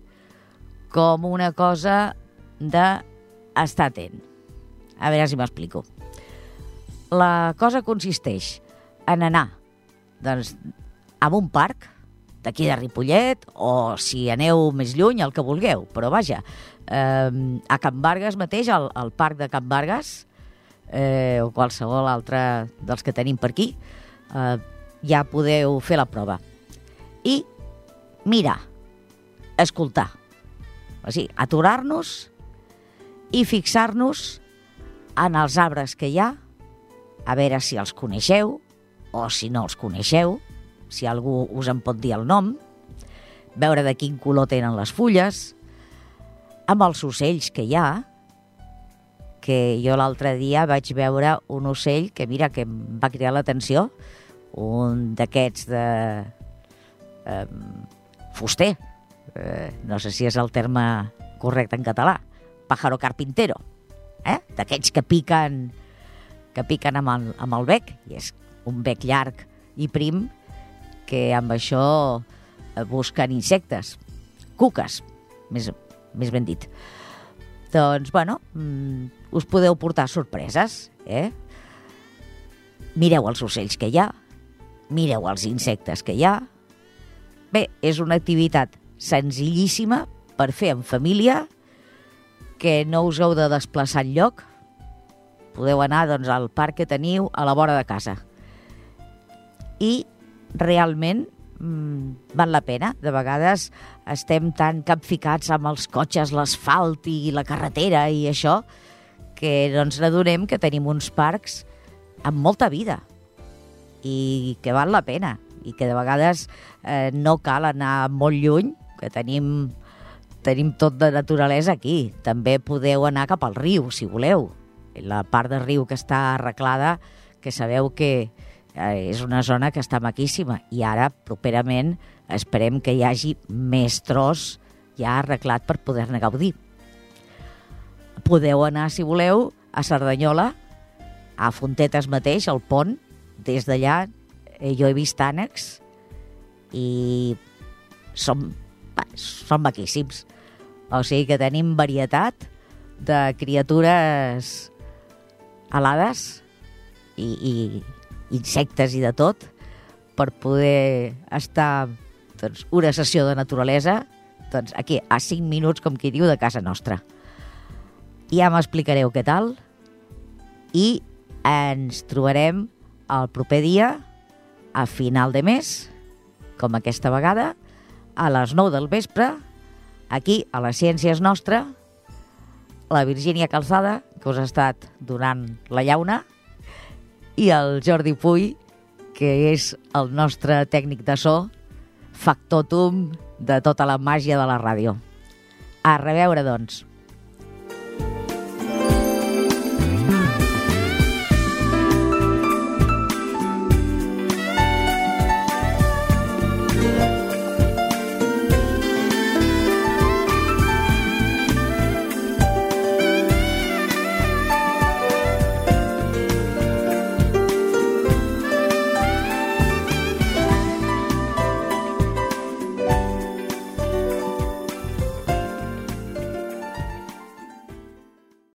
com una cosa d'estar atent. A veure si m'explico. La cosa consisteix en anar doncs, a un parc d'aquí de Ripollet o si aneu més lluny, el que vulgueu. Però vaja, eh, a Can Vargas mateix, al, al parc de Can Vargas, eh, o qualsevol altre dels que tenim per aquí, eh, ja podeu fer la prova. I mirar, escoltar. O sigui, aturar-nos i fixar-nos en els arbres que hi ha, a veure si els coneixeu o si no els coneixeu, si algú us en pot dir el nom, veure de quin color tenen les fulles, amb els ocells que hi ha, que jo l'altre dia vaig veure un ocell que, mira, que em va cridar l'atenció, un d'aquests de... Eh, fuster, eh, no sé si és el terme correcte en català, pájaro carpintero, eh? d'aquests que piquen que piquen amb el, amb el bec, i és un bec llarg i prim que amb això eh, busquen insectes, cuques, més, més ben dit. Doncs, bueno, mm, us podeu portar sorpreses, eh? Mireu els ocells que hi ha, mireu els insectes que hi ha. Bé, és una activitat senzillíssima per fer en família, que no us heu de desplaçar enlloc. Podeu anar doncs, al parc que teniu a la vora de casa. I realment mm, val la pena. De vegades estem tan capficats amb els cotxes, l'asfalt i la carretera i això, que no n'adonem que tenim uns parcs amb molta vida i que val la pena i que de vegades eh, no cal anar molt lluny, que tenim, tenim tot de naturalesa aquí. També podeu anar cap al riu, si voleu. La part del riu que està arreglada, que sabeu que eh, és una zona que està maquíssima i ara, properament, esperem que hi hagi més tros ja arreglat per poder-ne gaudir. Podeu anar, si voleu, a Cerdanyola, a Fontetes mateix, al pont, des d'allà eh, jo he vist ànecs i va, són maquíssims. O sigui que tenim varietat de criatures alades i, i insectes i de tot per poder estar doncs, una sessió de naturalesa doncs, aquí, a 5 minuts, com qui diu, de casa nostra. Ja m'explicareu què tal i ens trobarem el proper dia, a final de mes, com aquesta vegada, a les 9 del vespre, aquí, a la Ciència és Nostra, la Virgínia Calçada, que us ha estat donant la llauna, i el Jordi Puy, que és el nostre tècnic de so, factotum de tota la màgia de la ràdio. A reveure, doncs.